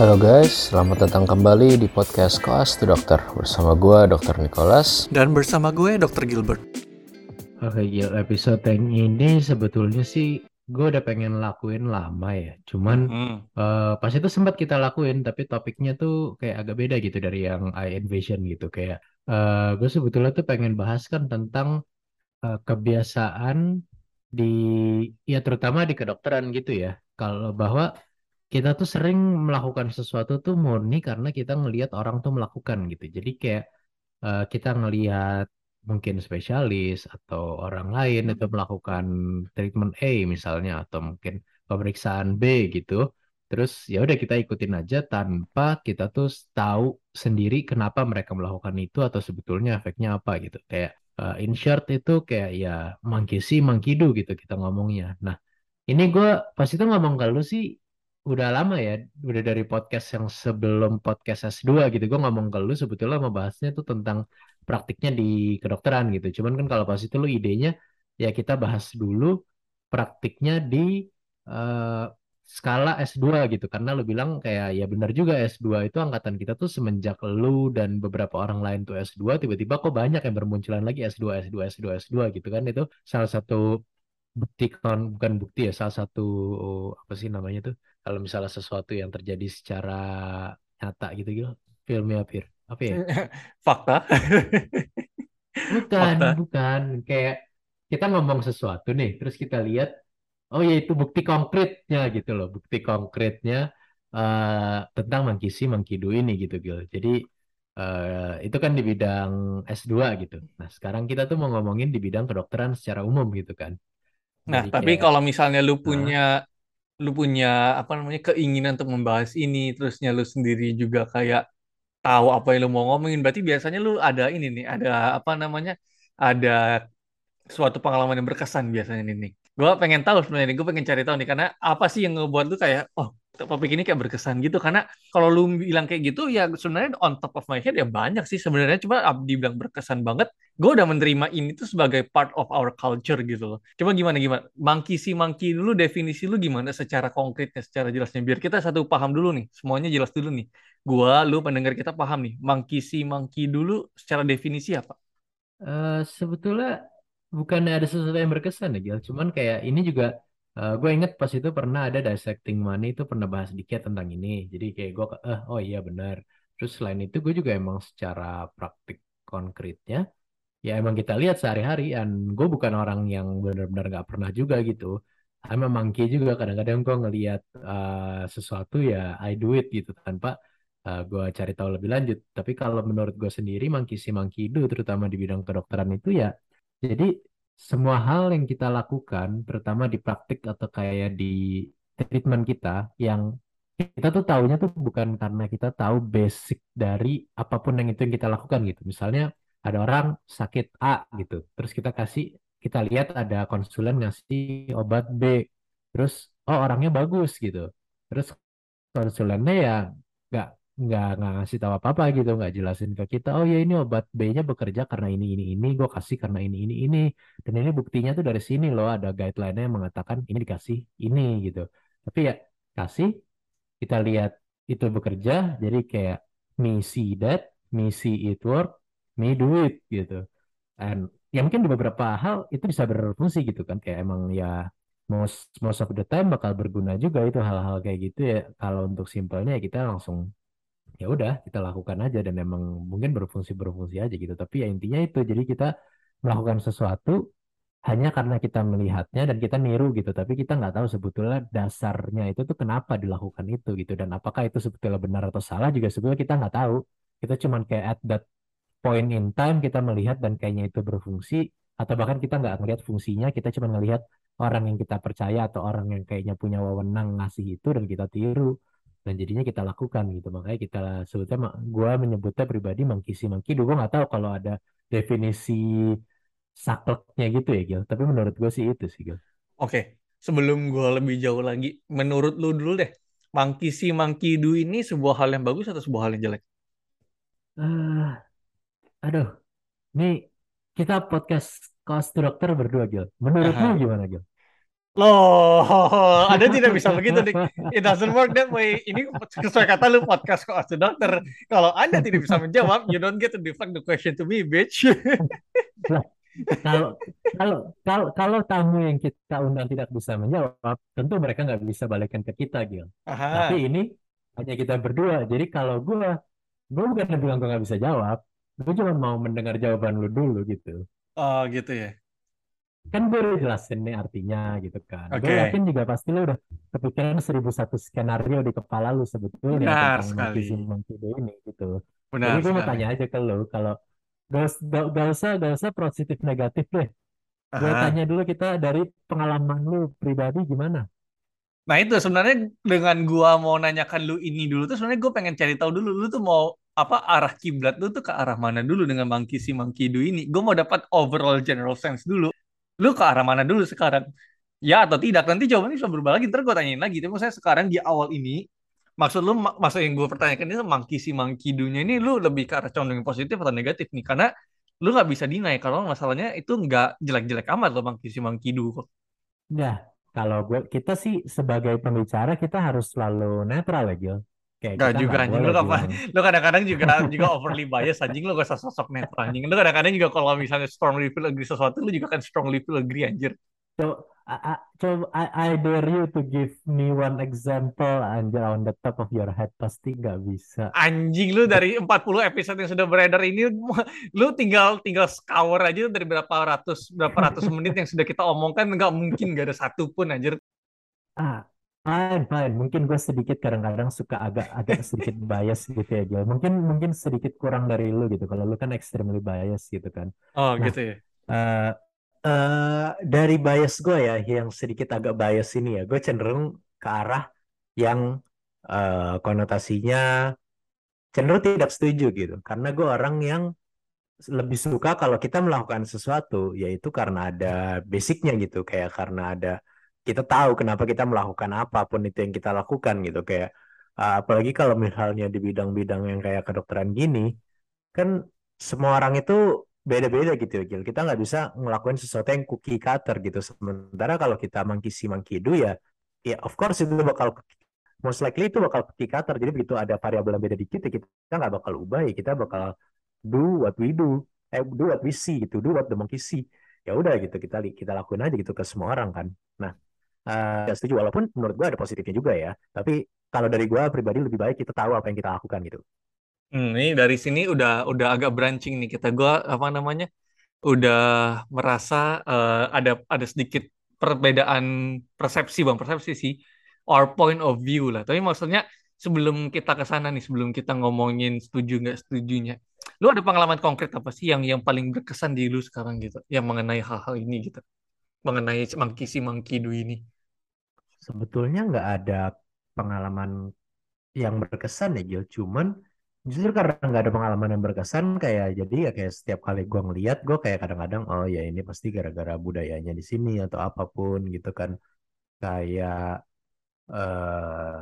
Halo guys, selamat datang kembali di podcast Koas to Dokter bersama gue Dr. Nicholas Dan bersama gue Dr. Gilbert. Oke Gil, episode yang ini sebetulnya sih gue udah pengen lakuin lama ya. Cuman Hmm. eh, pas itu sempat kita lakuin, tapi topiknya tuh kayak agak beda gitu dari yang I Envision gitu. Kayak eh, gue sebetulnya tuh pengen bahas kan tentang eh, kebiasaan di, ya terutama di kedokteran gitu ya. Kalau bahwa kita tuh sering melakukan sesuatu tuh murni karena kita ngelihat orang tuh melakukan gitu. Jadi kayak eh, kita ngelihat mungkin spesialis atau orang lain itu melakukan treatment A misalnya atau mungkin pemeriksaan B gitu. Terus ya udah kita ikutin aja tanpa kita tuh tahu sendiri kenapa mereka melakukan itu atau sebetulnya efeknya apa gitu. Kayak eh, in short itu kayak ya monkey do gitu kita ngomongnya. Nah, ini gue pas itu ngomong ke lu sih udah lama ya, udah dari podcast yang sebelum podcast S2 gitu. Gue ngomong ke lu sebetulnya membahasnya tuh tentang praktiknya di kedokteran gitu. Cuman kan kalau pas itu lu idenya ya kita bahas dulu praktiknya di eh, skala S2 gitu. Karena lu bilang kayak ya benar juga S2 itu angkatan kita tuh semenjak lu dan beberapa orang lain tuh S2 tiba-tiba kok banyak yang bermunculan lagi S2 S2 S2 S2 gitu kan. Itu salah satu bukti kan bukan bukti ya salah satu apa sih namanya tuh kalau misalnya sesuatu yang terjadi secara nyata gitu gitu filmnya Pir. Apa ya? Fakta. bukan Fakta. bukan. Kayak kita ngomong sesuatu nih terus kita lihat oh ya itu bukti konkretnya gitu loh. Bukti konkretnya eh, tentang mangkisi mangkidu ini gitu Gil jadi eh, itu kan di bidang S2 gitu. Nah sekarang kita tuh mau ngomongin di bidang kedokteran secara umum gitu kan. Nah, jadi tapi kayak kalau misalnya lu punya lu punya apa namanya keinginan untuk membahas ini, terusnya lu sendiri juga kayak tahu apa yang lu mau ngomongin, berarti biasanya lu ada ini nih, ada apa namanya? Ada suatu pengalaman yang berkesan biasanya ini. Gue pengen tahu sebenarnya gue pengen cari tahu nih karena apa sih yang ngebuat lu kayak oh topik ini kayak berkesan gitu. Karena kalau lu bilang kayak gitu ya sebenarnya on top of my head ya banyak sih sebenarnya. Cuma Abdi bilang berkesan banget gue udah menerima ini tuh sebagai part of our culture gitu loh. Coba gimana gimana? Monkey si monkey dulu definisi lu gimana secara konkretnya secara jelasnya? Biar kita satu paham dulu nih semuanya jelas dulu nih. Gua lu pendengar kita paham nih monkey si monkey dulu secara definisi apa? Eh, sebetulnya bukannya ada sesuatu yang berkesan ya Gil, cuman kayak ini juga gue inget pas itu pernah ada dissecting money itu pernah bahas dikit tentang ini. Jadi kayak gue eh oh iya benar. Terus selain itu gue juga emang secara praktik konkretnya ya emang kita lihat sehari-hari dan gue bukan orang yang benar-benar nggak pernah juga gitu. I'm a monkey juga kadang-kadang gue ngelihat eh, sesuatu ya I do it gitu tanpa uh, gue cari tahu lebih lanjut. Tapi kalau menurut gue sendiri, monkey see monkey do, terutama di bidang kedokteran itu ya, jadi semua hal yang kita lakukan, terutama di praktik atau kayak di treatment kita, yang kita tuh taunya tuh bukan karena kita tahu basic dari apa pun yang itu yang kita lakukan gitu. Misalnya ada orang sakit A gitu, terus kita kasih, kita lihat ada konsulen ngasih obat B, terus oh orangnya bagus gitu. Terus konsulennya ya nggak nggak nggak ngasih tahu apa-apa gitu nggak jelasin ke kita oh ya ini obat B-nya bekerja karena ini ini ini gue kasih karena ini ini ini. Dan ini buktinya tuh dari sini loh ada guideline-nya yang mengatakan ini dikasih ini gitu. Tapi ya kasih kita lihat itu bekerja jadi kayak me see that me see it work me do it gitu. And ya mungkin di beberapa hal itu bisa berfungsi gitu kan kayak emang ya most most of the time bakal berguna juga itu hal-hal kayak gitu ya. Kalau untuk simpelnya ya kita langsung ya udah kita lakukan aja dan emang mungkin berfungsi berfungsi aja gitu. Tapi ya intinya itu jadi kita melakukan sesuatu hanya karena kita melihatnya dan kita niru gitu. Tapi kita nggak tahu sebetulnya dasarnya itu tuh kenapa dilakukan itu gitu. Dan apakah itu sebetulnya benar atau salah juga sebetulnya kita nggak tahu. Kita cuman kayak at that point in time kita melihat dan kayaknya itu berfungsi. Atau bahkan kita nggak ngelihat fungsinya kita cuma ngelihat orang yang kita percaya atau orang yang kayaknya punya wewenang ngasih itu dan kita tiru dan jadinya kita lakukan gitu. Makanya kita sebutnya gue menyebutnya pribadi mangkisi mangki gue nggak tahu kalau ada definisi sakleknya gitu ya Gil. Tapi menurut gue sih itu sih Gil. Oke sebelum gua lebih jauh lagi menurut lu dulu deh monkey si monkey do ini sebuah hal yang bagus atau sebuah hal yang jelek? Ah aduh. Ini kita podcast kos dokter berdua Gil. Menurut lu gimana Gil Loh, Anda tidak bisa begitu, Dik. It doesn't work that way. Ini sesuai kata lu podcast kok as dokter. Kalau Anda tidak bisa menjawab, you don't get to deflect the question to me, bitch. Kalau kalau kalau kalau tamu yang kita undang tidak bisa menjawab, tentu mereka nggak bisa balikan ke kita, Gil. Tapi Aha. ini hanya kita berdua. Jadi kalau gue, gue bukan bilang gue nggak bisa jawab, gue cuma mau mendengar jawaban lu dulu gitu. Oh, gitu ya. Kan gue udah jelasin nih artinya gitu kan. Gue Oke, yakin juga pasti lu udah kepikiran seribu satu skenario di kepala lu sebetulnya benar tentang sekali. monkey ini gitu. Jadi Benar gue mau tanya aja ke lu, kalau gak, gak, gak usah gak usah positif negatif deh. Gue Aha. tanya dulu kita dari pengalaman lu pribadi gimana? Nah itu sebenarnya dengan gua mau nanyakan lu ini dulu tuh sebenarnya gue pengen cari tahu dulu lu tuh mau apa arah kiblat lu tuh ke arah mana dulu dengan Monkey si Monkey Do ini. Gue mau dapat overall general sense dulu. Lu ke arah mana dulu sekarang? Ya atau tidak? Nanti jawabannya bisa berubah lagi. Ntar gue tanyain lagi. Tapi saya sekarang di awal ini, maksud lu, mak- maksud yang gue pertanyakan ini Monkey si Monkey Do-nya ini lu lebih ke arah condong positif atau negatif nih? Karena lu nggak bisa deny kalau masalahnya itu nggak jelek-jelek amat loh Monkey si Monkey Do. Ya, kalau gue kita sih sebagai pembicara kita harus selalu netral ya Gil. Kayak Gak juga anjing lu apa lu kadang-kadang juga juga overly bias anjing lu gak usah sosok netral anjing. Lu kadang-kadang juga kalau misalnya strongly feel agree sesuatu lu juga kan strongly feel agree anjir. So, I, I, coba I, I dare you to give me one example anjir on the top of your head. Pasti nggak bisa. anjing lu dari 40 episode yang sudah beredar ini lu tinggal tinggal scour aja dari berapa ratus berapa ratus menit yang sudah kita omongkan nggak mungkin gak ada satu pun anjir. Ah, fine, fine. Mungkin gue sedikit kadang-kadang suka agak agak sedikit bias gitu ya Gil. Mungkin mungkin sedikit kurang dari lu gitu. Kalau lu kan extremely bias gitu kan. oh Nah, gitu ya eh eh, dari bias gue ya, yang sedikit agak bias ini ya, gue cenderung ke arah yang eh, konotasinya cenderung tidak setuju gitu. Karena gue orang yang lebih suka kalau kita melakukan sesuatu, yaitu karena ada basicnya gitu, kayak karena ada kita tahu kenapa kita melakukan apa pun itu yang kita lakukan gitu, kayak uh, apalagi kalau misalnya di bidang-bidang yang kayak kedokteran gini, kan semua orang itu beda-beda gitu ya, Gil. Kita nggak bisa ngelakuin sesuatu yang cookie cutter gitu. Sementara kalau kita monkey do ya, ya of course itu bakal most likely itu bakal cookie cutter. Jadi begitu ada variabel yang beda dikit, ya kita nggak bakal ubah ya. Kita bakal do what we do, eh do what we see gitu, do what the monkey see. Ya udah gitu kita kita lakuin aja gitu ke semua orang kan. Nah, uh, setuju walaupun menurut gue ada positifnya juga ya. Tapi kalau dari gue pribadi lebih baik kita tahu apa yang kita lakukan gitu. hmm, ini dari sini udah udah agak branching nih kita gua apa namanya udah merasa eh, ada ada sedikit perbedaan persepsi bang persepsi sih or point of view lah tapi maksudnya sebelum kita ke sana nih sebelum kita ngomongin setuju nggak setujunya lu ada pengalaman konkret apa sih yang yang paling berkesan di lu sekarang gitu yang mengenai hal-hal ini gitu mengenai monkey si monkey do ini Sebetulnya nggak ada pengalaman yang berkesan ya Gil. Cuman justru karena nggak ada pengalaman yang berkesan kayak jadi ya kayak setiap kali gue ngeliat gue kayak kadang-kadang oh ya ini pasti gara-gara budayanya di sini atau apa pun gitu kan. Kayak eh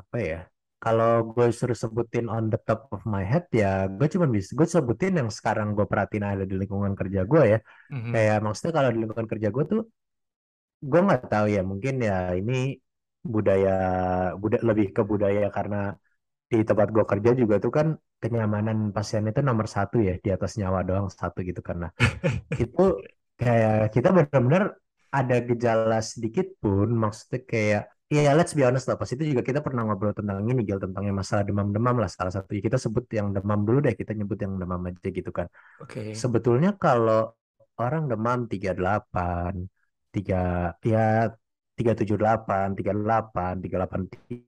apa ya? Kalau gue suruh sebutin on the top of my head ya gue cuma bisa gue sebutin yang sekarang gue perhatiin ada di lingkungan kerja gue ya. Mhm. Kayak maksudnya kalau di lingkungan kerja gue tuh gue nggak tahu ya mungkin ya ini budaya budaya lebih ke budaya karena di tempat gue kerja juga tuh kan kenyamanan pasien itu nomor satu ya di atas nyawa doang satu gitu karena itu kayak kita benar-benar ada gejala sedikit pun maksudnya kayak ya let's be honest lah pas itu juga kita pernah ngobrol tentang ini Gil tentang yang masalah demam-demam lah. Salah satu kita sebut yang demam dulu deh. Kita nyebut yang demam aja gitu kan. Oke. sebetulnya kalau orang demam 38 tiga ya tiga tujuh delapan tiga delapan tiga delapan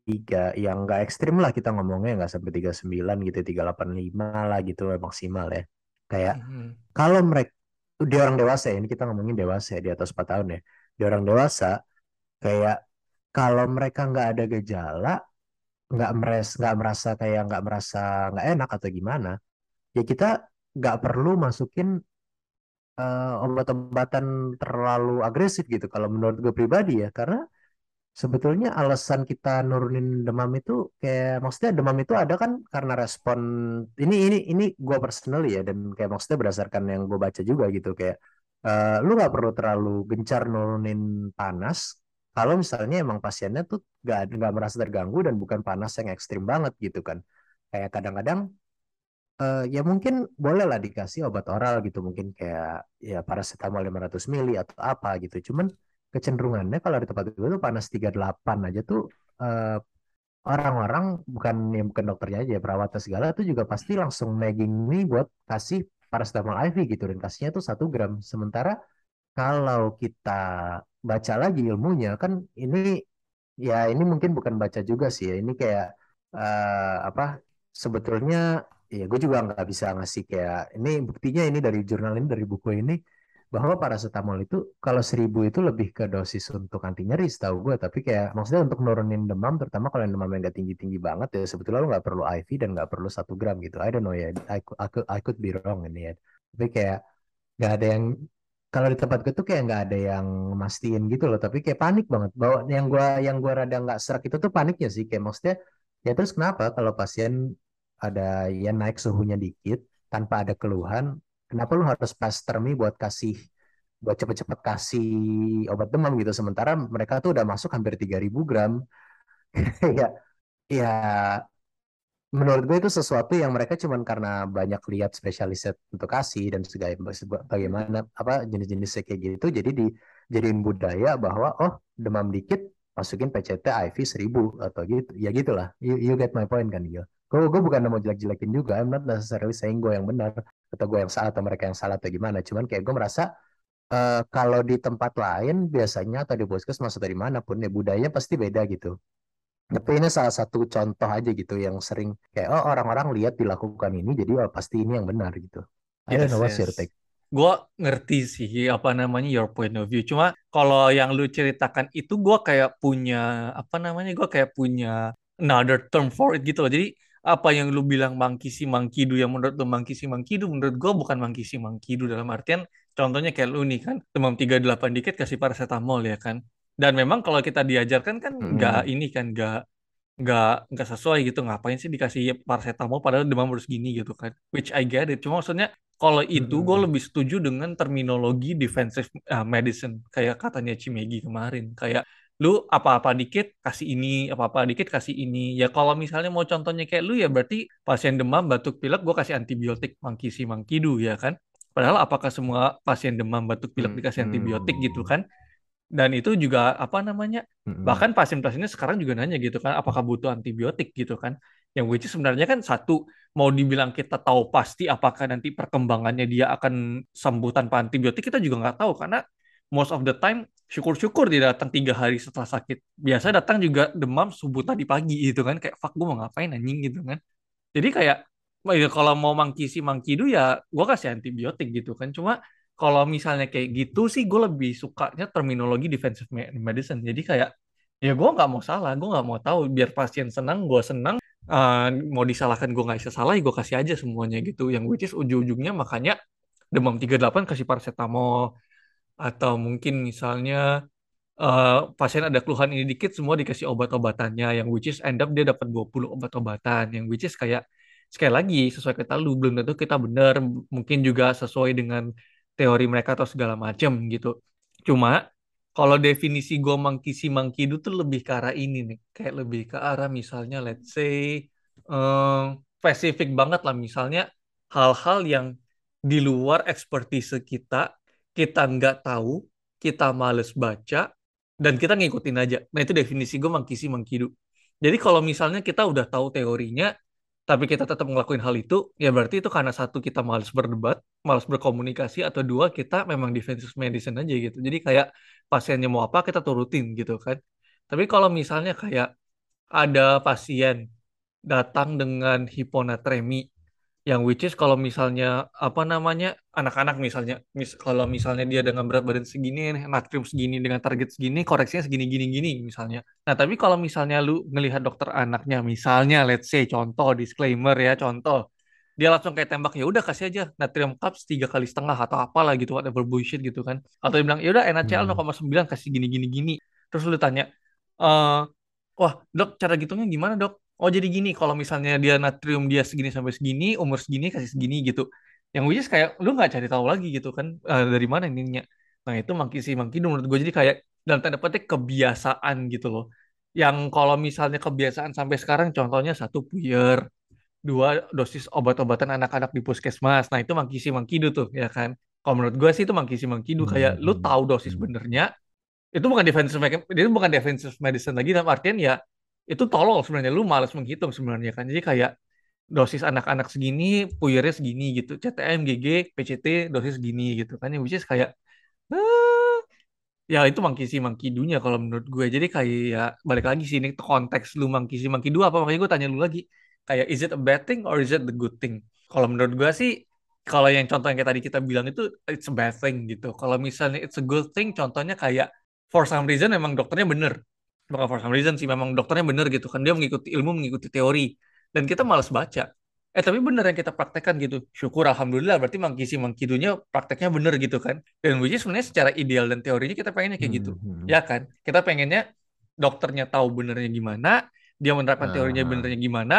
tiga yang nggak ekstrim lah kita ngomongnya. Nggak sampai tiga sembilan gitu tiga delapan lima lah gitu maksimal ya. Kayak Mhm. kalau mereka di orang dewasa ya, ini kita ngomongin dewasa ya, di atas 4 tahun ya. Di orang dewasa kayak kalau mereka nggak ada gejala nggak meres nggak merasa kayak nggak merasa nggak enak atau gimana ya kita nggak perlu masukin eh, obat-obatan terlalu agresif gitu kalau menurut gue pribadi ya. Karena sebetulnya alasan kita nurunin demam itu kayak maksudnya demam itu ada kan karena respon ini ini ini gue personal ya dan kayak maksudnya berdasarkan yang gue baca juga gitu kayak eh, lu nggak perlu terlalu gencar nurunin panas kalau misalnya emang pasiennya tuh nggak nggak merasa terganggu dan bukan panas yang ekstrim banget gitu kan. Kayak kadang-kadang eh, ya mungkin boleh lah dikasih obat oral gitu mungkin kayak ya paracetamol 500 mili atau apa gitu. Cuman kecenderungannya kalau di tempat gue tuh panas 38 aja tuh eh, orang-orang bukan yang bukan dokternya aja perawat segala tuh juga pasti langsung nagging nih buat kasih paracetamol IV gitu dan kasihnya tuh satu gram sementara kalau kita baca lagi ilmunya kan ini ya ini mungkin bukan baca juga sih ya. Ini kayak eh, apa sebetulnya ya gue juga nggak bisa ngasih kayak ini buktinya ini dari jurnal ini dari buku ini bahwa paracetamol itu kalau seribu itu lebih ke dosis untuk anti nyeri setahu gue tapi kayak maksudnya untuk nurunin demam terutama kalau yang demamnya nggak tinggi tinggi banget ya sebetulnya lo nggak perlu IV dan nggak perlu satu gram gitu. I don't know ya. I, I, I could be wrong ini ya. Tapi kayak nggak ada yang kalau di tempat gue tuh kayak nggak ada yang mastiin gitu loh tapi kayak panik banget. Bahwa yang gua yang gua rada nggak serak itu tuh paniknya sih kayak maksudnya ya terus kenapa kalau pasien ada ya naik suhunya dikit tanpa ada keluhan kenapa lu harus pastermi buat kasih buat cepet-cepet kasih obat demam? Gitu. Sementara mereka tuh udah masuk hampir 3000 gram. Ya ya menurut gue itu sesuatu yang mereka cuman karena banyak lihat spesialis untuk kasih dan segala bagaimana apa jenis-jenisnya kayak gitu jadi dijadiin budaya bahwa oh demam dikit masukin PCT IV 1000 atau gitu ya gitulah. You, you get my point kan Gil gue gue bukan mau jelek-jelekin juga I'm not necessarily saying gue yang benar atau gue yang salah atau mereka yang salah atau gimana cuman kayak gue merasa uh, kalau di tempat lain biasanya atau di puskesmas atau di mana pun ya budayanya pasti beda gitu tapi ini salah satu contoh aja gitu yang sering kayak oh orang-orang lihat dilakukan ini jadi oh, pasti ini yang benar gitu. I don't Yes, know what's your yes. take. Gue ngerti sih apa namanya your point of view. Cuma kalau yang lu ceritakan itu gue kayak punya apa namanya gue kayak punya another term for it gitu loh. Jadi apa yang lu bilang mangkisi mangkidu yang menurut lu mangkisi mangkidu menurut gue bukan mangkisi mangkidu dalam artian contohnya kayak lu nih kan demam 38 dikit kasih paracetamol ya kan. Dan memang kalau kita diajarkan kan nggak Hmm. ini kan nggak nggak nggak sesuai gitu. Ngapain sih dikasih paracetamol padahal demam harus gini gitu kan? Which I get it. Cuma maksudnya kalau itu gue Hmm. lebih setuju dengan terminologi defensive uh, medicine. Kayak katanya Cimegi kemarin. Kayak lu apa-apa dikit kasih ini apa-apa dikit kasih ini. Ya kalau misalnya mau contohnya kayak lu ya berarti pasien demam batuk pilek gue kasih antibiotik. Mangkisi mangkidu ya kan? Padahal apakah semua pasien demam batuk pilek dikasih antibiotik gitu Hmm. kan dan itu juga apa namanya Hmm. bahkan pasien-pasiennya sekarang juga nanya gitu kan apakah butuh antibiotik gitu kan. Yang which is sebenarnya kan satu mau dibilang kita tahu pasti apakah nanti perkembangannya dia akan sembuh tanpa antibiotik kita juga nggak tahu. Karena most of the time syukur-syukur dia datang tiga hari setelah sakit. Biasa datang juga demam subuh tadi pagi gitu kan kayak fuck gue mau ngapain anjing? gitu kan. Jadi kayak ya kalau mau mangkisi mangkidu ya gue kasih antibiotik gitu kan. Cuma kalau misalnya kayak gitu sih gue lebih sukanya terminologi defensive medicine. Jadi kayak ya gue nggak mau salah gue nggak mau tahu. Biar pasien senang gue senang. Uh, mau disalahkan gue nggak bisa salah ya gue kasih aja semuanya gitu. Yang which is ujung-ujungnya makanya demam 38 kasih paracetamol. Atau mungkin misalnya uh, pasien ada keluhan ini dikit semua dikasih obat-obatannya. Yang which is end up dia dapat 20 obat-obatan. Yang which is kayak sekali lagi sesuai kata lu belum tentu kita benar. Mungkin juga sesuai dengan teori mereka atau segala macam gitu cuma kalau definisi gue mangkisi mangkidu tuh lebih ke arah ini nih kayak lebih ke arah misalnya let's say um, spesifik banget lah misalnya hal-hal yang di luar ekspertise kita kita nggak tahu kita males baca dan kita ngikutin aja. Nah itu definisi gue mangkisi mangkidu. Jadi kalau misalnya kita udah tahu teorinya, tapi kita tetap ngelakuin hal itu, ya berarti itu karena satu kita malas berdebat, malas berkomunikasi, atau dua kita memang defensive medicine aja gitu. Jadi kayak pasiennya mau apa kita turutin gitu kan. Tapi kalau misalnya kayak ada pasien datang dengan hiponatremi yang which is kalau misalnya apa namanya anak-anak misalnya mis kalau misalnya dia dengan berat badan segini natrium segini dengan target segini koreksinya segini gini gini misalnya. Nah tapi kalau misalnya lu ngelihat dokter anaknya misalnya let's say contoh disclaimer ya contoh. Dia langsung kayak tembak ya udah kasih aja natrium cups tiga kali setengah atau apalah gitu whatever bullshit gitu kan. Atau dia bilang ya udah NaCl Hmm. 0,9 kasih gini gini gini. Terus lu tanya eh wah dok cara gitunya gimana dok Oh jadi gini, kalau misalnya dia natrium dia segini sampai segini, umur segini kasih segini gitu. yang which is kayak lu nggak cari tahu lagi gitu kan eh, dari mana ininya. Nah itu monkey see monkey do menurut gue jadi kayak dalam tanda petik kebiasaan gitu loh. Yang kalau misalnya kebiasaan sampai sekarang contohnya satu puyer. Dua dosis obat-obatan anak-anak di puskesmas. Nah itu monkey see monkey do tuh ya kan? Kalau menurut gue sih itu monkey see monkey do. Kayak lu hmm, tahu dosis benernya itu bukan defensive mechan- itu bukan defensive medicine lagi dalam artian ya itu tolol sebenarnya. Lu malas menghitung sebenarnya kan. Jadi kayak dosis anak-anak segini puyernya segini gitu. CTM GG PCT dosis segini gitu kan. Yang is kayak ah, ya itu see monkey do-nya kalau menurut gue. Jadi kayak ya, balik lagi sih ini konteks lu see monkey do apa? Makanya gue tanya lu lagi. Kayak is it a bad thing or is it the good thing? Kalau menurut gue sih kalau yang contoh yang kayak tadi kita bilang itu it's a bad thing gitu. Kalau misalnya it's a good thing contohnya kayak for some reason memang dokternya bener bukan for some reason sih memang dokternya bener gitu kan. Dia mengikuti ilmu mengikuti teori. Dan kita malas baca. Eh tapi bener yang kita praktekkan gitu. Syukur alhamdulillah. Berarti mangkisi mangkidunya prakteknya bener gitu kan. Dan which is sebenarnya secara ideal dan teorinya kita pengennya kayak gitu. Hmm, hmm. ya kan? Kita pengennya dokternya tahu benernya gimana dia menerapkan teorinya Ah, benernya gimana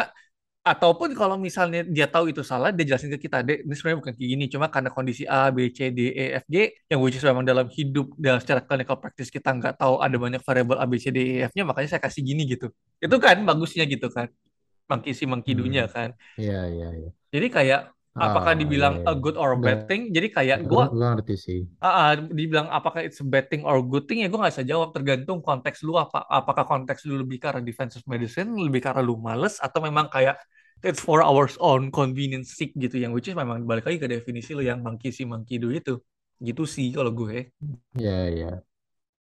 ataupun kalau misalnya dia tahu itu salah dia jelasin ke kita deh ini sebenarnya bukan kayak gini cuma karena kondisi A B C D E F G yang which is memang dalam hidup dalam secara clinical practice kita nggak tahu ada banyak variabel A B C D E F nya makanya saya kasih gini gitu itu kan bagusnya gitu kan mangkisi mangkidunya hmm. kan Iya, iya, iya. jadi kayak apakah Oh, iya, dibilang a iya. good or a bad thing jadi kayak gue gue ngerti sih. ah, ah, dibilang apakah it's a bad thing or good thing ya gue nggak bisa jawab tergantung konteks lu apa apakah konteks lu lebih ke arah defensive medicine lebih ke arah lu males atau memang kayak it's for our own convenience sake gitu yang which is memang balik lagi ke definisi lu yang monkey see monkey do itu gitu sih kalau gue Iya, iya.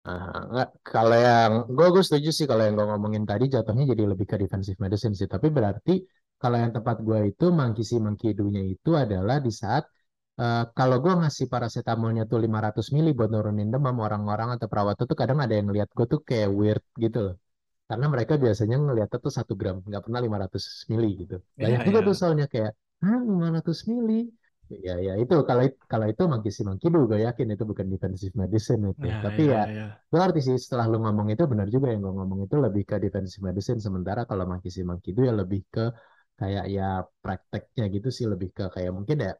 Ah, nggak, kalau yang gue gue setuju sih kalau yang gue ngomongin tadi jatuhnya jadi lebih ke defensive medicine sih. Tapi berarti kalau yang tempat gue itu monkey see monkey do-nya itu adalah di saat eh, kalau gue ngasih paracetamolnya tuh 500 mili buat nurunin demam orang-orang atau perawat tuh kadang ada yang ngeliat gue tuh kayak weird gitu loh. Karena mereka biasanya ngeliatnya tuh satu gram, nggak pernah 500 mili gitu. ya Banyak juga ya tuh soalnya kayak, ah 500 mili. Ya, ya itu kalau kalau itu monkey do, gue yakin itu bukan defensive medicine itu. ya Tapi ya ya ya gue ngerti sih setelah lu ngomong itu benar juga yang gue ngomong itu lebih ke defensive medicine. Sementara kalau monkey do ya lebih ke kayak ya prakteknya gitu sih lebih ke kayak mungkin ya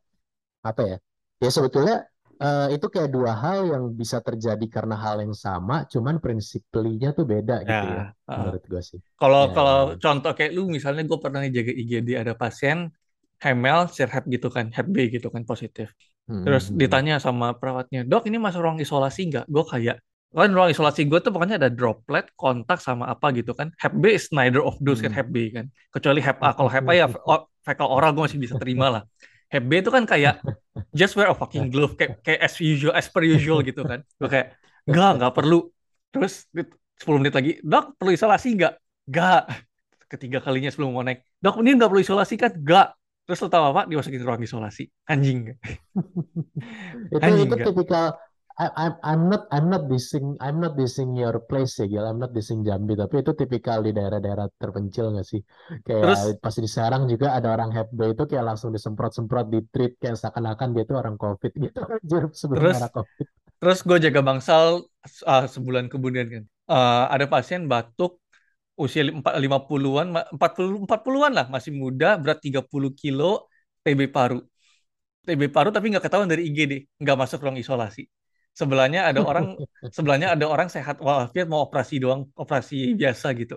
apa ya? Ya sebetulnya eh, itu kayak dua hal yang bisa terjadi karena hal yang sama, cuman prinsipnya tuh beda ya gitu ya ah. menurut gue sih. kalau Ya, kalau ya. contoh kayak lu misalnya gue pernah jaga IGD ada pasien Hamel, Hep gitu kan, Hep B gitu kan positif. Hmm, Terus ditanya sama perawatnya, dok ini masuk ruang isolasi nggak? Gue kayak, kan ruang isolasi gue tuh pokoknya ada droplet, kontak sama apa gitu kan. Hep B is neither of those kan Hmm. Hep B kan. Kecuali Hep A. Kalau Hep A ya fecal oral gue masih bisa terima lah. Hep B itu kan kayak just wear a fucking glove kayak, kayak as usual as per usual gitu kan. Gue kayak nggak nggak perlu. Terus di- 10 menit lagi, dok perlu isolasi nggak? Nggak. Ketiga kalinya sebelum mau naik, dok ini nggak perlu isolasi kan? Nggak. Terus lo tau apa? Dimasukin ke ruang isolasi. Anjing. Itu Anjing itu nggak? I, I'm I'm not I'm not dissing I'm not dissing your place ya Gil. I'm not dissing Jambi tapi itu tipikal di daerah-daerah terpencil nggak sih Terus kayak pas di Serang juga ada orang B itu kayak langsung disemprot-semprot di treat kayak seakan-akan dia tuh orang COVID gitu anjir sebelum terus era COVID terus gue jaga bangsal uh, sebulan kemudian kan. Uh, ada pasien batuk usia lim- empat- 50-an, ma- 40 40-an lah, masih muda, berat 30 kilo, TB paru. TB paru tapi nggak ketahuan dari IGD, nggak masuk ruang isolasi. Sebelahnya ada orang, sebelahnya ada orang sehat walafiat mau operasi doang, operasi biasa gitu.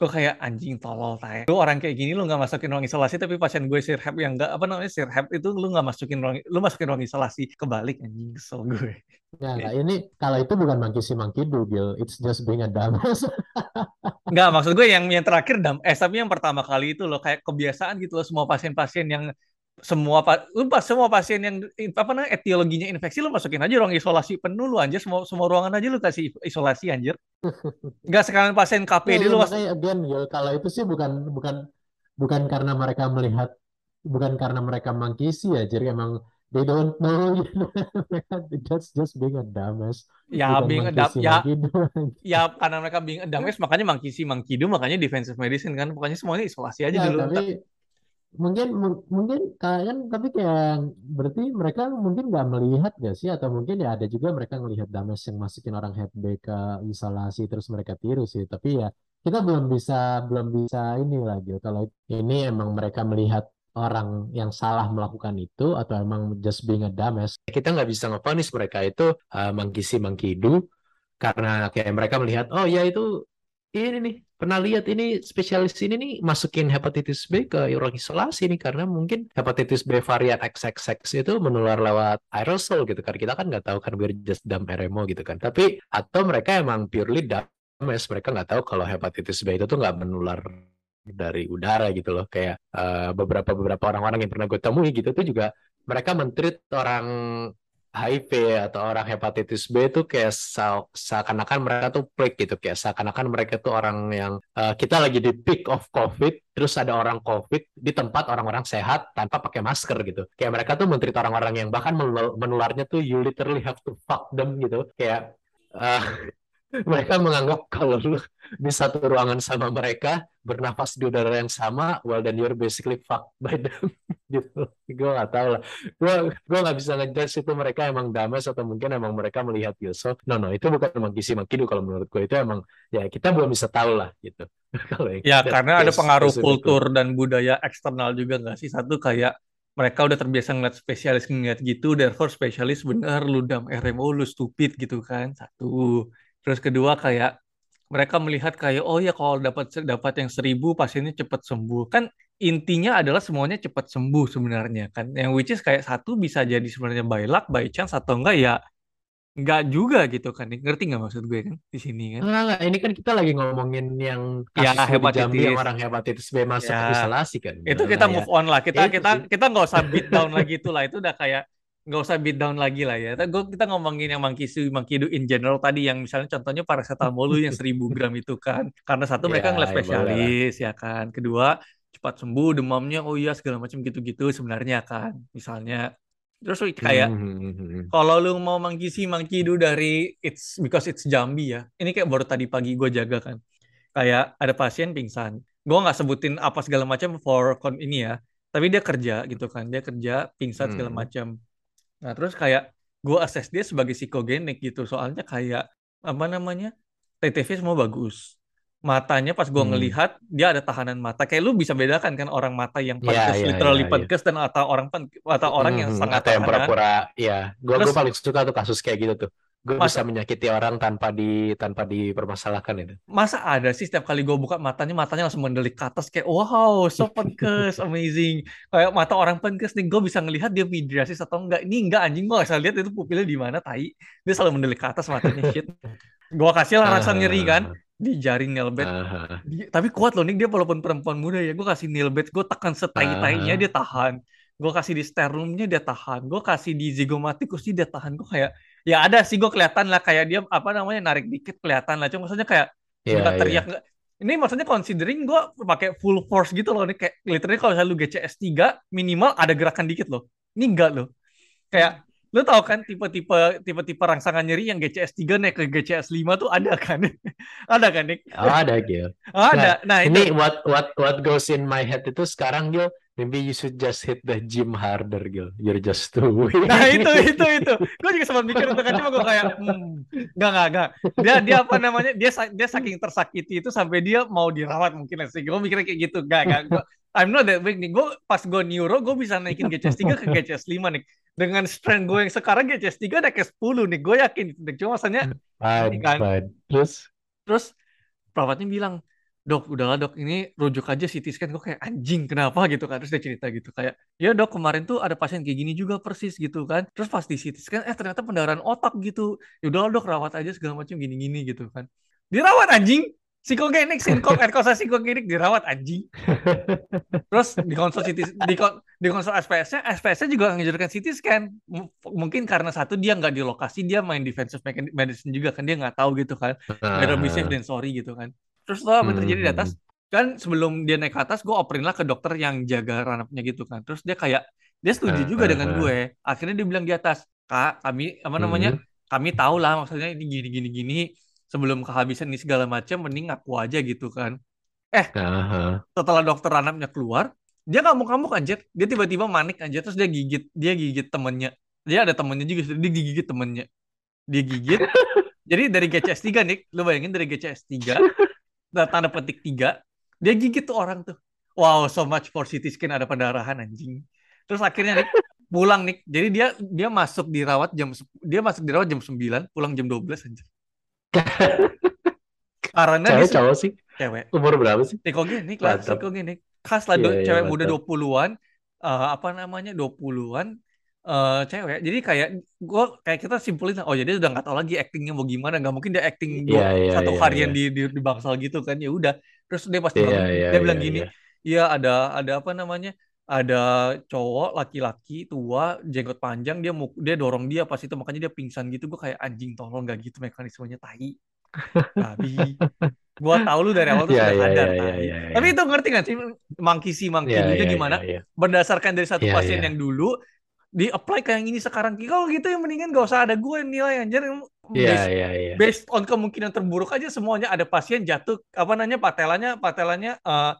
Gue kayak anjing tolol tay. Lu orang kayak gini lu nggak masukin ruang isolasi tapi pasien gue sirhab yang nggak apa namanya sirhab itu lu nggak masukin ruang, lu masukin ruang isolasi kebalik anjing kesel gue. Nah, ini kalau itu bukan monkey see monkey do Gil it's just being a dumbass Nggak, maksud gue yang yang terakhir dam eh tapi yang pertama kali itu loh kayak kebiasaan gitu loh semua pasien-pasien yang semua pa- lu pas semua pasien yang apa namanya etiologinya infeksi lu masukin aja ruang isolasi penuh lu anjir. Semua semua ruangan aja lu kasih isolasi anjir. Nggak sekalian pasien ya KPD ya lu mas. makanya again Gil kalau itu sih bukan bukan bukan karena mereka melihat bukan karena mereka see ya jadi emang they don't know that's just being a dumbass. Ya bukan being adap see ya. ya karena mereka being adames makanya monkey see monkey do makanya defensive medicine kan. Pokoknya semuanya isolasi aja Ya, dulu. tapi mungkin mung- mungkin kan tapi kayak berarti mereka mungkin nggak melihat gak sih? Atau mungkin ya ada juga mereka ngelihat dames yang masukin orang B ke isolasi terus mereka tiru sih. Tapi ya kita belum bisa belum bisa ini lagi. Kalau ini emang mereka melihat orang yang salah melakukan itu atau emang just being a dumbass. Kita nggak bisa ngeponis mereka itu uh, mangkisi mangkidu karena kayak mereka melihat oh ya itu ini nih pernah lihat ini spesialis ini nih masukin hepatitis B ke ruang isolasi nih karena mungkin hepatitis B varian XXX itu menular lewat aerosol gitu kan. Kita kan nggak tahu kan we're just dumb RMO gitu kan. Tapi atau mereka emang purely dumbass mereka nggak tahu kalau hepatitis B itu tuh nggak menular dari udara gitu loh. Kayak uh, beberapa beberapa orang-orang yang pernah gue temui gitu tuh juga mereka mentreat orang HIV atau orang hepatitis B itu kayak seakan-akan mereka tuh peak gitu kayak seakan-akan mereka tuh orang yang uh, kita lagi di peak of COVID terus ada orang COVID di tempat orang-orang sehat tanpa pakai masker gitu. Kayak mereka tuh menteri orang-orang yang bahkan menularnya tuh you literally have to fuck them gitu. Kayak uh, mereka menganggap kalau lu di satu ruangan sama mereka bernafas di udara yang sama well then you're basically fucked by them gitu. Gue gak tahu lah. Gue gue nggak bisa ngejudge itu mereka emang damas atau mungkin emang mereka melihat Yusuf. No no itu bukan emang kisi makidu kalau menurut gue itu emang ya kita belum bisa tahu lah gitu. Kalau ya karena ada pengaruh kultur dan budaya eksternal juga nggak sih? Satu kayak mereka udah terbiasa ngeliat spesialis ngeliat gitu therefore spesialis bener lu dam RMO lu stupid gitu kan. Satu. Terus kedua kayak mereka melihat kayak oh ya kalau dapat dapat yang seribu pasiennya cepat sembuh. Kan intinya adalah semuanya cepat sembuh sebenarnya kan yang which is kayak satu bisa jadi sebenarnya by luck by chance atau enggak ya enggak juga gitu kan ngerti nggak maksud gue kan di sini kan enggak, enggak. ini kan kita lagi ngomongin yang ya, kasus ya, hepatitis. Jambi yang orang hepatitis B masuk ya. isolasi kan itu kita nah, move ya. on lah kita ya, kita kita nggak usah beat down lagi itu lah itu udah kayak nggak usah beat down lagi lah ya. Kita, kita ngomongin yang mangkisu, mangkidu in general tadi yang misalnya contohnya paracetamol yang 1000 gram itu kan. Karena satu mereka yeah, ngeliat spesialis ya, ya kan. Kedua cepat sembuh demamnya oh iya segala macam gitu-gitu sebenarnya kan. Misalnya terus kayak mm-hmm. kalau lu mau mangkisi mangkidu dari it's because it's Jambi ya. Ini kayak baru tadi pagi gue jaga kan. Kayak ada pasien pingsan. Gue nggak sebutin apa segala macam for ini ya. Tapi dia kerja gitu kan. Dia kerja pingsan segala hmm. macam Nah, terus kayak gue assess dia sebagai psikogenik gitu. Soalnya kayak apa namanya? TTV semua bagus. Matanya pas gue hmm. ngelihat dia ada tahanan mata. Kayak lu bisa bedakan kan orang mata yang iya, pankes yeah, yeah, literally yeah, yeah. dan atau orang atau orang hmm, yang sangat atau yang pura-pura ya. Gue gue paling suka tuh kasus kayak gitu tuh gue bisa menyakiti orang tanpa di tanpa dipermasalahkan itu. Masa ada sih setiap kali gue buka matanya matanya langsung mendelik ke atas kayak wow so penkes amazing kayak mata orang penkes nih gue bisa ngelihat dia midriasis atau enggak ini enggak anjing gue gak lihat itu pupilnya di mana tai dia selalu mendelik ke atas matanya shit gue kasih lah rasa nyeri kan. Di jaring nailbed uh, tapi kuat loh nih dia walaupun perempuan muda ya gue kasih nailbed gue tekan setai tainya dia tahan. Gue kasih di sterumnya dia tahan. Gue kasih di zigomatikus dia tahan. Gue kayak ya ada sih gue kelihatan lah. Kayak dia apa namanya narik dikit kelihatan lah. Cuma maksudnya kayak yeah, iya. teriak yeah. ini maksudnya considering gue pakai full force gitu loh ini kayak literally kalau misalnya lu GCS 3 minimal ada gerakan dikit loh. Ini enggak loh. Kayak lu tau kan tipe-tipe tipe-tipe rangsangan nyeri yang GCS 3 naik ke GCS 5 tuh ada kan? Ada kan Nick? Oh, ada Gil. Ada. Nah, nah ini itu. what what what goes in my head itu sekarang Gil Maybe you should just hit the gym harder, Gil. You're just too weak. Nah, itu, itu, itu. Gue juga sempat mikir untuk kan, cuma gue kayak, hmm, gak, gak, gak. Dia, dia apa namanya, dia dia saking tersakiti itu sampai dia mau dirawat mungkin. Sih. Gue mikirnya kayak gitu. Gak, gak. Gua, I'm not that weak nih. Gue pas gue neuro, gue bisa naikin GCS 3 ke GCS 5 nih. Dengan strength gue yang sekarang GCS 3 naik ke 10 nih. Gue yakin. Cuma maksudnya, fine, kan. fine. Terus? Terus, perawatnya bilang, dok udahlah dok ini rujuk aja CT scan. Gue kayak anjing kenapa? Gitu kan terus dia cerita gitu kayak ya dok kemarin tuh ada pasien kayak gini juga persis gitu kan. Terus pas di CT scan eh ternyata pendarahan otak gitu. Ya udahlah dok rawat aja segala macam gini-gini gitu kan. Dirawat anjing? Psikogenik sinkop erkosa psikogenik dirawat anjing. Terus di konsul CT di, di konsul SPS-nya SPS-nya juga ngejadikan CT scan. M mungkin karena satu dia nggak di lokasi dia main defensive medicine juga kan dia nggak tahu gitu kan. Better be safe than sorry gitu kan terus lo apa terjadi di atas? Hmm. kan sebelum dia naik ke atas gue operin lah ke dokter yang jaga ranapnya gitu kan. Terus dia kayak dia setuju juga dengan gue. Akhirnya dia bilang di atas kak kami apa namanya hmm. kami tahu lah maksudnya ini gini gini gini. Sebelum kehabisan ini segala macam mending aku aja gitu kan. Eh setelah dokter ranapnya keluar dia kamu anjir. Dia tiba-tiba manik aja terus dia gigit dia gigit temennya. Dia ada temennya juga dia gigit temennya. Dia gigit. Jadi dari GCS 3 nih lu bayangin dari GCS 3 tanda petik tiga dia gigit tuh orang tuh. Wow so much for CT scan ada pendarahan anjing. Terus akhirnya nih pulang nih jadi dia dia masuk dirawat jam dia masuk dirawat jam 9 pulang jam 12 anjing. Karena dia Cewek cowok sih? cewek. Umur berapa sih? psikogenik lah psikogenik khas lah Iya, do- iya, cewek muda mantap. 20-an eh, apa namanya 20-an eh cewek. Jadi kayak gue kayak kita simpulin oh jadi udah nggak tahu lagi actingnya mau gimana. Nggak mungkin dia acting dua Iya, iya, satu iya, harian iya. di, di di bangsal gitu kan. Ya udah. Terus dia pasti Iya, bangun iya, dia bilang iya, gini iya. iya ada ada apa namanya? Ada cowok laki-laki tua jenggot panjang dia mau dia dorong dia pas itu. Makanya dia pingsan gitu. Gue kayak anjing tolong nggak gitu mekanismenya tai. Babi gua tahu lu dari awal tuh Iya, sudah iya, sadar iya, tai. iya, iya. tapi itu ngerti nggak sih? See monkey Iya, do-nya iya, gimana? iya, iya. berdasarkan dari satu Iya, pasien iya. yang dulu di apply ke yang ini sekarang. Kalau gitu yang mendingan gak usah ada gue yang nilai anjir. Iya, based, iya, iya. based on kemungkinan terburuk aja semuanya. Ada pasien jatuh apa namanya patelanya patelanya eh,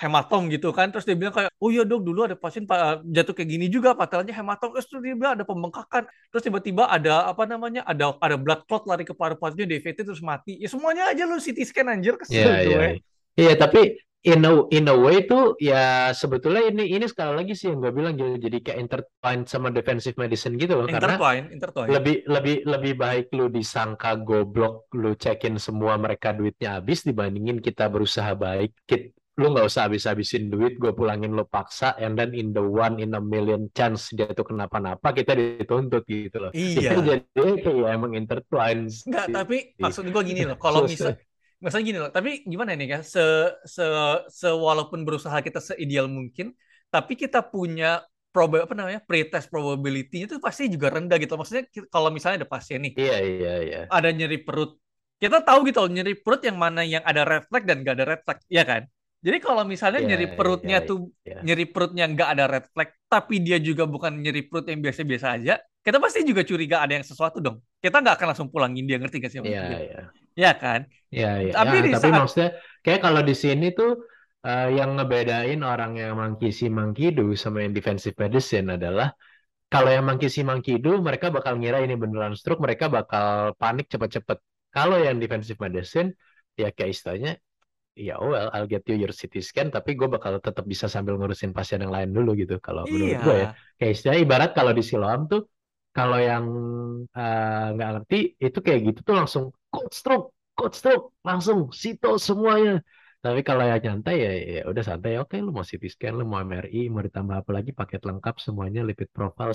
hematom gitu kan. Terus dia bilang kayak oh iya dok dulu ada pasien pa- jatuh kayak gini juga patelanya hematom. Terus dia bilang ada pembengkakan. Terus tiba-tiba ada apa namanya ada ada blood clot lari ke paru-parunya DVT terus mati. Ya semuanya aja lu CT scan anjir. Iya, kesel iya. gue. Iya, tapi in a in a way tuh ya sebetulnya ini ini sekali lagi sih yang gue bilang jadi jadi kayak intertwined sama defensive medicine gitu loh karena intertwine intertwine. lebih lebih lebih baik lu disangka goblok lu cekin semua mereka duitnya habis dibandingin kita berusaha baik. Kit, lu nggak usah habis-habisin duit gue pulangin lu paksa and then in the one in a million chance dia tuh kenapa-napa kita dituntut gitu loh. Iya. Itu jadi kayak emang intertwined Enggak, sih. tapi maksud gue gini loh, kalau misal, misalnya gini loh, tapi gimana nih kan, se, se, se walaupun berusaha kita seideal mungkin, tapi kita punya proba apa namanya pretest probability itu pasti juga rendah gitu. Maksudnya kalau misalnya ada pasien nih, iya iya iya ada nyeri perut, kita tahu gitu loh nyeri perut yang mana yang ada red flag dan gak ada red flag, ya kan? Jadi kalau misalnya Iya, nyeri perutnya iya, tuh iya. nyeri perutnya nggak ada red flag, tapi dia juga bukan nyeri perut yang biasa-biasa aja, kita pasti juga curiga ada yang sesuatu dong. Kita nggak akan langsung pulangin dia, ngerti gak sih? Iya, gue? iya. Ya kan? Iya, iya. Tapi Ya, di tapi saat maksudnya kayak kalau di sini tuh eh, yang ngebedain orang yang monkey do sama yang defensive medicine adalah kalau yang monkey do mereka bakal ngira ini beneran stroke, mereka bakal panik cepet-cepet. Kalau yang defensive medicine ya kayak istilahnya ya oh well I'll get you your CT scan tapi gue bakal tetap bisa sambil ngurusin pasien yang lain dulu gitu kalau menurut gue ya. iya, Kayak istilahnya ibarat kalau di Siloam tuh kalau yang eh, nggak ngerti itu kayak gitu tuh langsung code stroke, code stroke, langsung sito semuanya. Tapi kalau yang nyantai ya ya udah santai. Oke, lu mau CT scan, lu mau MRI, mau ditambah apa lagi paket lengkap semuanya lipid profile.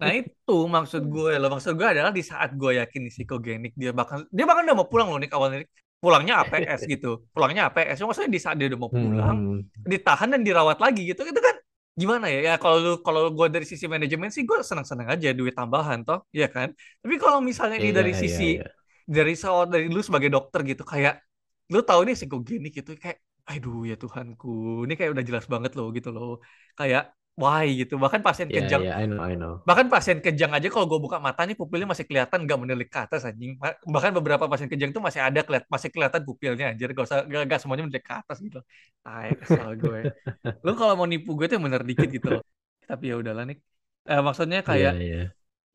nah itu maksud gue loh. Maksud gue adalah di saat gue yakin nih psikogenik dia bahkan dia bahkan udah mau pulang loh nih awalnya pulangnya APS gitu, pulangnya APS. Maksudnya di saat dia udah mau pulang, Hmm, ditahan dan dirawat lagi gitu, itu kan gimana ya? Ya kalau lu kalau gue dari sisi manajemen sih gue senang-senang aja duit tambahan toh, ya kan? Tapi kalau misalnya ini iya dari iya sisi iya. dari soal dari lu sebagai dokter gitu kayak lu tahu nih psikogenik gitu kayak aduh ya Tuhanku ini kayak udah jelas banget loh gitu loh kayak why gitu. Bahkan pasien Iya kejang iya I know I know. bahkan pasien kejang aja kalau gue buka mata nih pupilnya masih kelihatan nggak menilik ke atas anjing. Bahkan beberapa pasien kejang tuh masih ada keliat masih kelihatan pupilnya anjir. Gak usah gak, gak semuanya menilik ke atas gitu. Tai kesel gue lu kalau mau nipu gue tuh yang bener dikit gitu tapi ya udahlah nih Eh, maksudnya Iya kayak iya.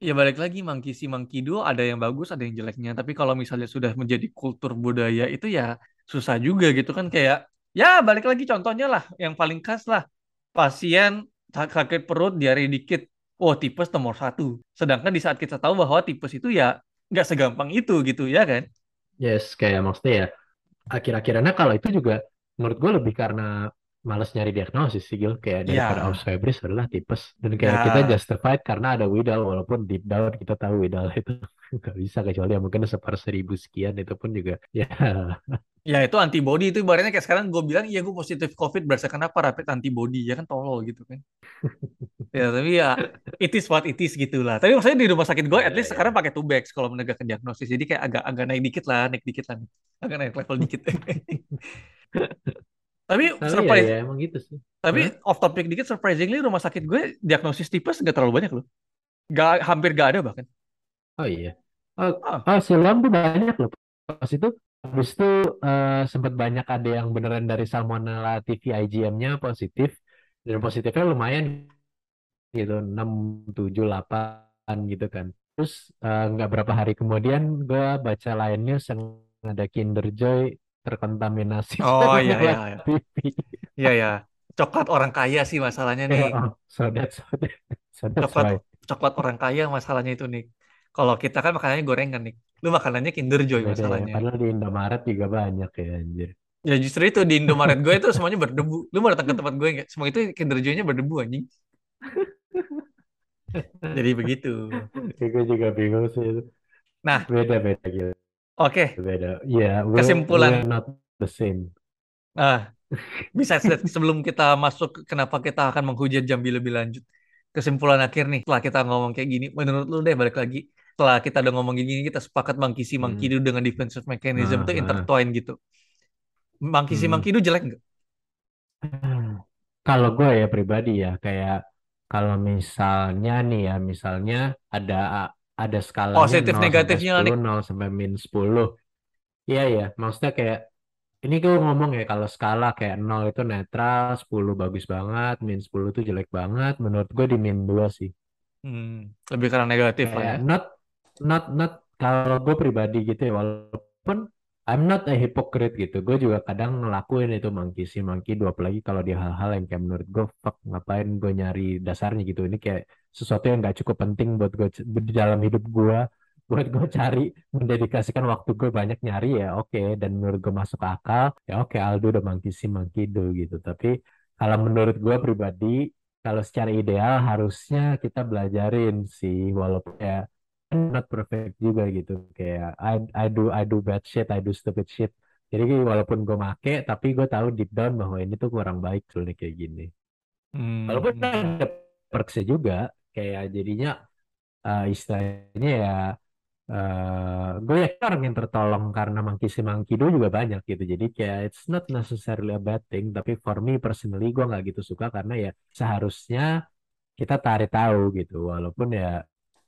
Ya balik lagi Monkey si Monkey Do ada yang bagus ada yang jeleknya. Tapi kalau misalnya sudah menjadi kultur budaya itu ya susah juga gitu kan. Kayak ya balik lagi contohnya lah yang paling khas lah pasien sakit perut diare dikit. Oh tipes nomor satu. Sedangkan di saat kita tahu bahwa tipes itu ya nggak segampang itu gitu ya kan? Yes, kayak maksudnya ya akhir-akhirannya kalau itu juga menurut gue lebih karena males nyari diagnosis sih Gil. Kayak daripada ya. Aus febris adalah tipes. Dan kayak kita ya justified karena ada Widal walaupun deep down kita tahu Widal itu nggak bisa kecuali ya mungkin seper seribu sekian itu pun juga ya ya itu antibody itu ibaratnya kayak sekarang gue bilang iya gue positif covid berdasarkan apa rapid antibody ya kan tolol gitu kan Ya, tapi ya it is what it is gitu lah. Tapi maksudnya di rumah sakit gue ya at least ya sekarang pakai tubex kalau menegakkan diagnosis. Jadi kayak agak agak naik dikit lah, naik dikit lah. Agak naik level dikit. Tapi tapi ya surprise, ya emang gitu sih tapi Hah? off topic dikit surprisingly rumah sakit gue diagnosis tipes gak terlalu banyak loh. Gak hampir gak ada bahkan. oh iya oh, Ah, oh silam tuh banyak loh pas itu habis itu eh, sempat banyak ada yang beneran dari Salmonella TB IgM-nya positif dan positifnya lumayan gitu 6 7 8 gitu kan. Terus eh, nggak berapa hari kemudian gue baca lain news yang ada Kinder Joy terkontaminasi oh iya iya iya. Iya ya, coklat orang kaya sih masalahnya nih. Oh, so that's, so that- so that's Coklat why. coklat orang kaya masalahnya itu nih. Kalau kita kan makanannya gorengan nih. Lu makanannya Kinder Joy Beda ya. masalahnya. Padahal di Indomaret juga banyak ya anjir. Ya justru itu di Indomaret gue itu semuanya berdebu. Lu mau datang ke tempat gue nggak? Semua itu Kinder Joy-nya berdebu anjing. Jadi begitu. Ya, gue juga bingung sih itu. Nah, Beda beda gitu. oke. Beda. Iya, we Kesimpulan. we're not the same. Ah, bisa se- sebelum kita masuk ke kenapa kita akan menghujat Jambi lebih lanjut. Kesimpulan akhir nih, setelah kita ngomong kayak gini, menurut lu deh balik lagi. Setelah kita udah ngomong gini, kita sepakat Mangkisi Hmm. Mangkidu dengan defensive mechanism Ah, itu ah. intertwine gitu. Mangkisi Hmm. Mangkidu jelek nggak? Kalau gue ya pribadi ya kayak kalau misalnya nih ya misalnya ada ada skalanya Positif 0 sampai negatifnya lah nih. 10, 0 sampai min 10. Iya ya, maksudnya kayak ini gue ngomong ya kalau skala kayak 0 itu netral, 10 bagus banget, min 10 itu jelek banget. Menurut gue di min 2 sih. Hmm, lebih karena negatif lah ya. Kayak not not not kalau gue pribadi gitu ya walaupun I'm not a hypocrite gitu. Gue juga kadang ngelakuin itu monkey si monkey dua apalagi kalau di hal-hal yang kayak menurut gue fuck ngapain gue nyari dasarnya gitu. Ini kayak sesuatu yang gak cukup penting buat gue di dalam hidup gue buat gue cari mendedikasikan waktu gue banyak nyari ya oke dan menurut gue masuk akal ya oke Aldo udah monkey si monkey do gitu tapi kalau menurut gue pribadi kalau secara ideal harusnya kita belajarin sih walaupun ya not perfect juga gitu. Kayak I I do I do bad shit I do stupid shit. Jadi walaupun gue make tapi gue tahu deep down bahwa ini tuh kurang baik soalnya kayak gini. Hmm, walaupun ada perksnya juga kayak jadinya eh, istilahnya ya eh gue yakin orang yang tertolong karena Monkey si Do juga banyak gitu. Jadi kayak it's not necessarily a bad thing tapi for me personally gue nggak gitu suka karena ya seharusnya kita tarik tahu gitu. Walaupun ya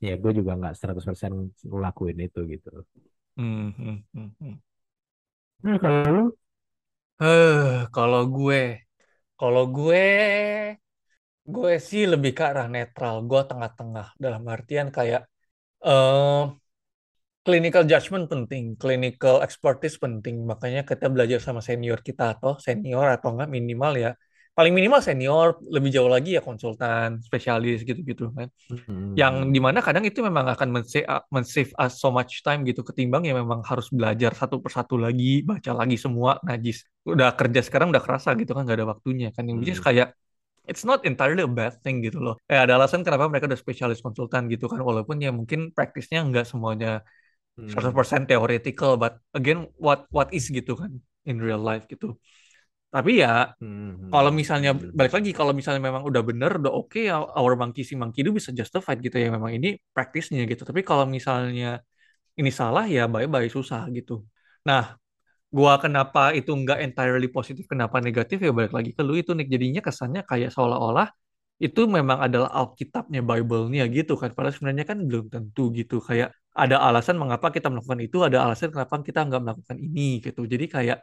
ya gue juga nggak 100% ngelakuin itu gitu Hmm, hmm, hmm, hmm. nah kalau lu Eh, kalau gue, kalau gue, gue sih lebih ke arah netral. Gue tengah-tengah dalam artian kayak eh clinical judgment penting, clinical expertise penting. Makanya kita belajar sama senior kita atau senior atau enggak minimal ya. Paling minimal senior, lebih jauh lagi ya konsultan, spesialis gitu-gitu kan. Yang Hmm. di mana kadang itu memang akan men-save men-save us so much time gitu ketimbang ya memang harus belajar satu persatu lagi, baca lagi semua najis. Udah kerja sekarang udah kerasa gitu kan nggak ada waktunya kan. Yang Hmm. kayak it's not entirely a bad thing gitu loh. Eh, ada alasan kenapa mereka udah spesialis konsultan gitu kan walaupun ya mungkin praktisnya nggak semuanya Hmm. 100% theoretical but again what what is gitu kan in real life gitu. Tapi ya Hmm. kalau misalnya Hmm. balik lagi kalau misalnya memang udah bener udah oke ya our monkey si monkey itu bisa justified gitu ya memang ini praktisnya gitu. Tapi kalau misalnya ini salah ya bye-bye susah gitu. Nah gua kenapa itu nggak entirely positif kenapa negatif ya balik lagi ke lu itu Nick. Jadinya kesannya kayak seolah-olah itu memang adalah Alkitabnya Bible-nya gitu kan. Padahal sebenarnya kan belum tentu gitu. Kayak ada alasan mengapa kita melakukan itu ada alasan kenapa kita nggak melakukan ini gitu. Jadi kayak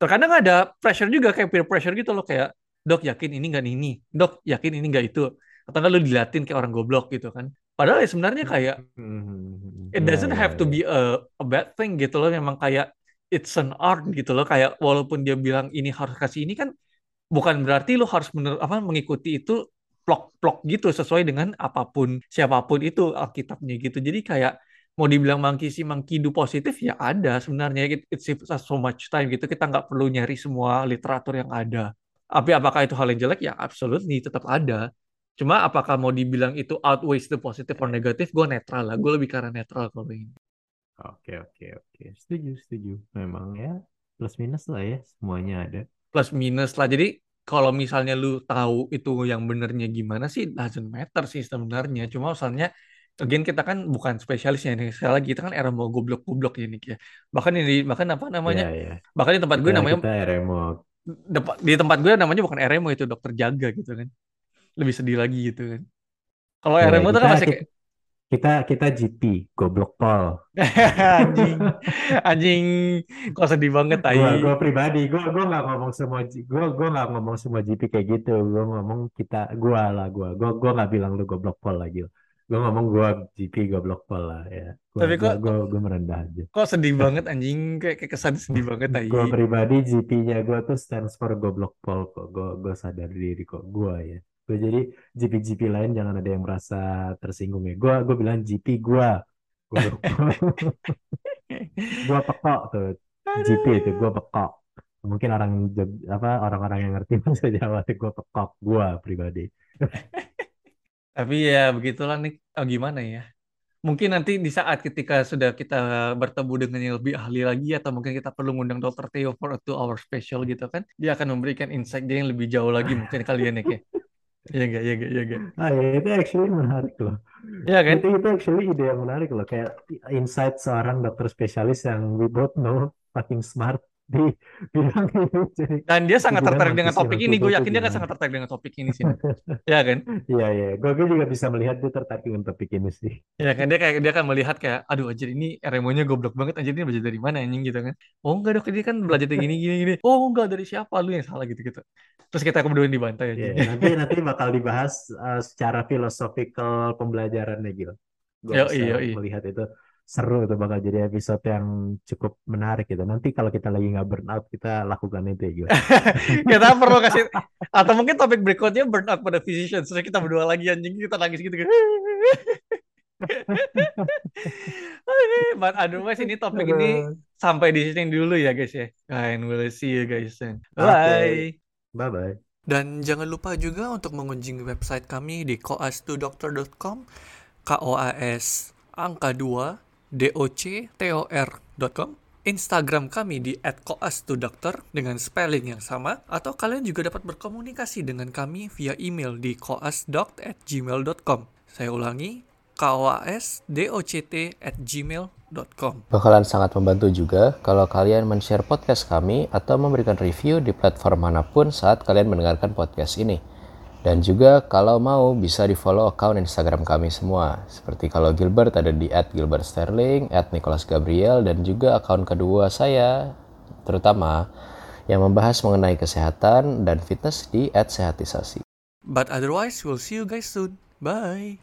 terkadang ada pressure juga kayak peer pressure gitu loh kayak dok yakin ini nggak ini? Dok yakin ini nggak itu? Atau nggak lu diliatin kayak orang goblok gitu kan. Padahal ya sebenarnya kayak Hmm. it doesn't have to be a, a bad thing gitu loh. Memang kayak it's an art gitu loh. Kayak walaupun dia bilang ini harus kasih ini kan bukan berarti lu harus bener apa mengikuti itu plok-plok gitu sesuai dengan apa pun siapa pun itu Alkitabnya gitu. Jadi kayak mau dibilang monkey si monkey do positif ya ada sebenarnya it, it saves us so much time gitu kita nggak perlu nyari semua literatur yang ada tapi apakah itu hal yang jelek ya absolutely tetap ada cuma apakah mau dibilang itu outweighs the positive or negatif gue netral lah gue lebih arah netral kalau ini Oke, oke, oke. Setuju, setuju. Memang ya plus minus lah ya semuanya ada. plus minus lah. Jadi kalau misalnya lu tahu itu yang benernya gimana sih doesn't matter sih sebenarnya. Cuma misalnya again kita kan bukan spesialisnya nih. Sekali lagi kita kan era mau goblok-goblok ya Nick ya. Bahkan ini bahkan apa namanya? Ya, ya. Bahkan di tempat gue Kita namanya kita RMO. di tempat gue namanya bukan RMO itu dokter jaga gitu kan. Lebih sedih lagi gitu kan. Kalau Ya, RMO itu kan kita masih kita kayak kita kita GP, goblok pol. anjing anjing kok sedih banget tai. Gua gua pribadi, gua gua nggak ngomong semua G- gua gua nggak ngomong semua GP kayak gitu. Gua ngomong kita gua lah gua. Gua gua nggak bilang lu goblok pol lagi. Gue ngomong gue GP goblok pol lah ya. Gue Tapi gue kok gue gue merendah aja. kok sedih banget anjing. Kayak, kayak kesan sedih banget gue tai. pribadi GP-nya gue tuh stands for goblok pol kok. Gue gue sadar diri kok. Gue ya. Gue jadi GP-GP lain jangan ada yang merasa tersinggung ya. Gue gue bilang GP gue pol. Gue pekok tuh. GP itu gue pekok. Mungkin orang apa orang-orang yang ngerti bisa jawab gue pekok. Gue pribadi Tapi ya begitulah nih. Oh, gimana ya? Mungkin nanti di saat ketika sudah kita bertemu dengan yang lebih ahli lagi atau mungkin kita perlu ngundang Dr. Theo for a two hour special gitu kan. Dia akan memberikan insight dia yang lebih jauh lagi mungkin kalian ya kayak. Iya enggak, iya enggak, iya enggak. ah ya itu actually menarik loh Iya kan? itu itu actually ide yang menarik loh kayak insight seorang dokter spesialis yang we both know fucking smart di bidang ini jadi Dan dia di sangat tertarik dengan topik ini. Gue itu yakin dia akan gimana sangat tertarik dengan topik ini sih. Iya kan? Iya iya, gue juga bisa melihat dia tertarik dengan topik ini sih. Iya kan dia kayak dia akan melihat kayak aduh anjir ini RMO-nya goblok banget anjir ini belajar dari mana anjing gitu kan. Oh enggak dok ini kan belajar dari gini gini gini. Oh enggak dari siapa lu yang salah gitu gitu. Terus kita berdua dibantai Iya, anjing. nanti nanti bakal dibahas uh, secara filosofikal pembelajarannya gitu. Gue bisa iya. melihat itu seru itu bakal jadi episode yang cukup menarik gitu. Nanti kalau kita lagi nggak burn out kita lakukan itu ya kita perlu kasih atau mungkin topik berikutnya burnout pada physician terus kita berdua lagi anjing kita nangis gitu kan. But otherwise ini topik ini sampai di sini dulu ya guys ya. And we'll see you guys soon bye bye bye. dan jangan lupa juga untuk mengunjungi website kami di koas2doctor.com k o a s angka 2 d o c t o r.com Instagram kami di @koas2doctor dengan spelling yang sama atau kalian juga dapat berkomunikasi dengan kami via email di koasdoct@gmail.com. Saya ulangi k o a s d o c t @gmail.com. Bakalan sangat membantu juga kalau kalian men-share podcast kami atau memberikan review di platform mana pun saat kalian mendengarkan podcast ini. Dan juga kalau mau bisa di follow account Instagram kami semua. Seperti kalau Gilbert ada di @gilbertsterling, @nicholasgabriel dan juga account kedua saya terutama yang membahas mengenai kesehatan dan fitness di @sehatisasi. But otherwise, we'll see you guys soon. Bye.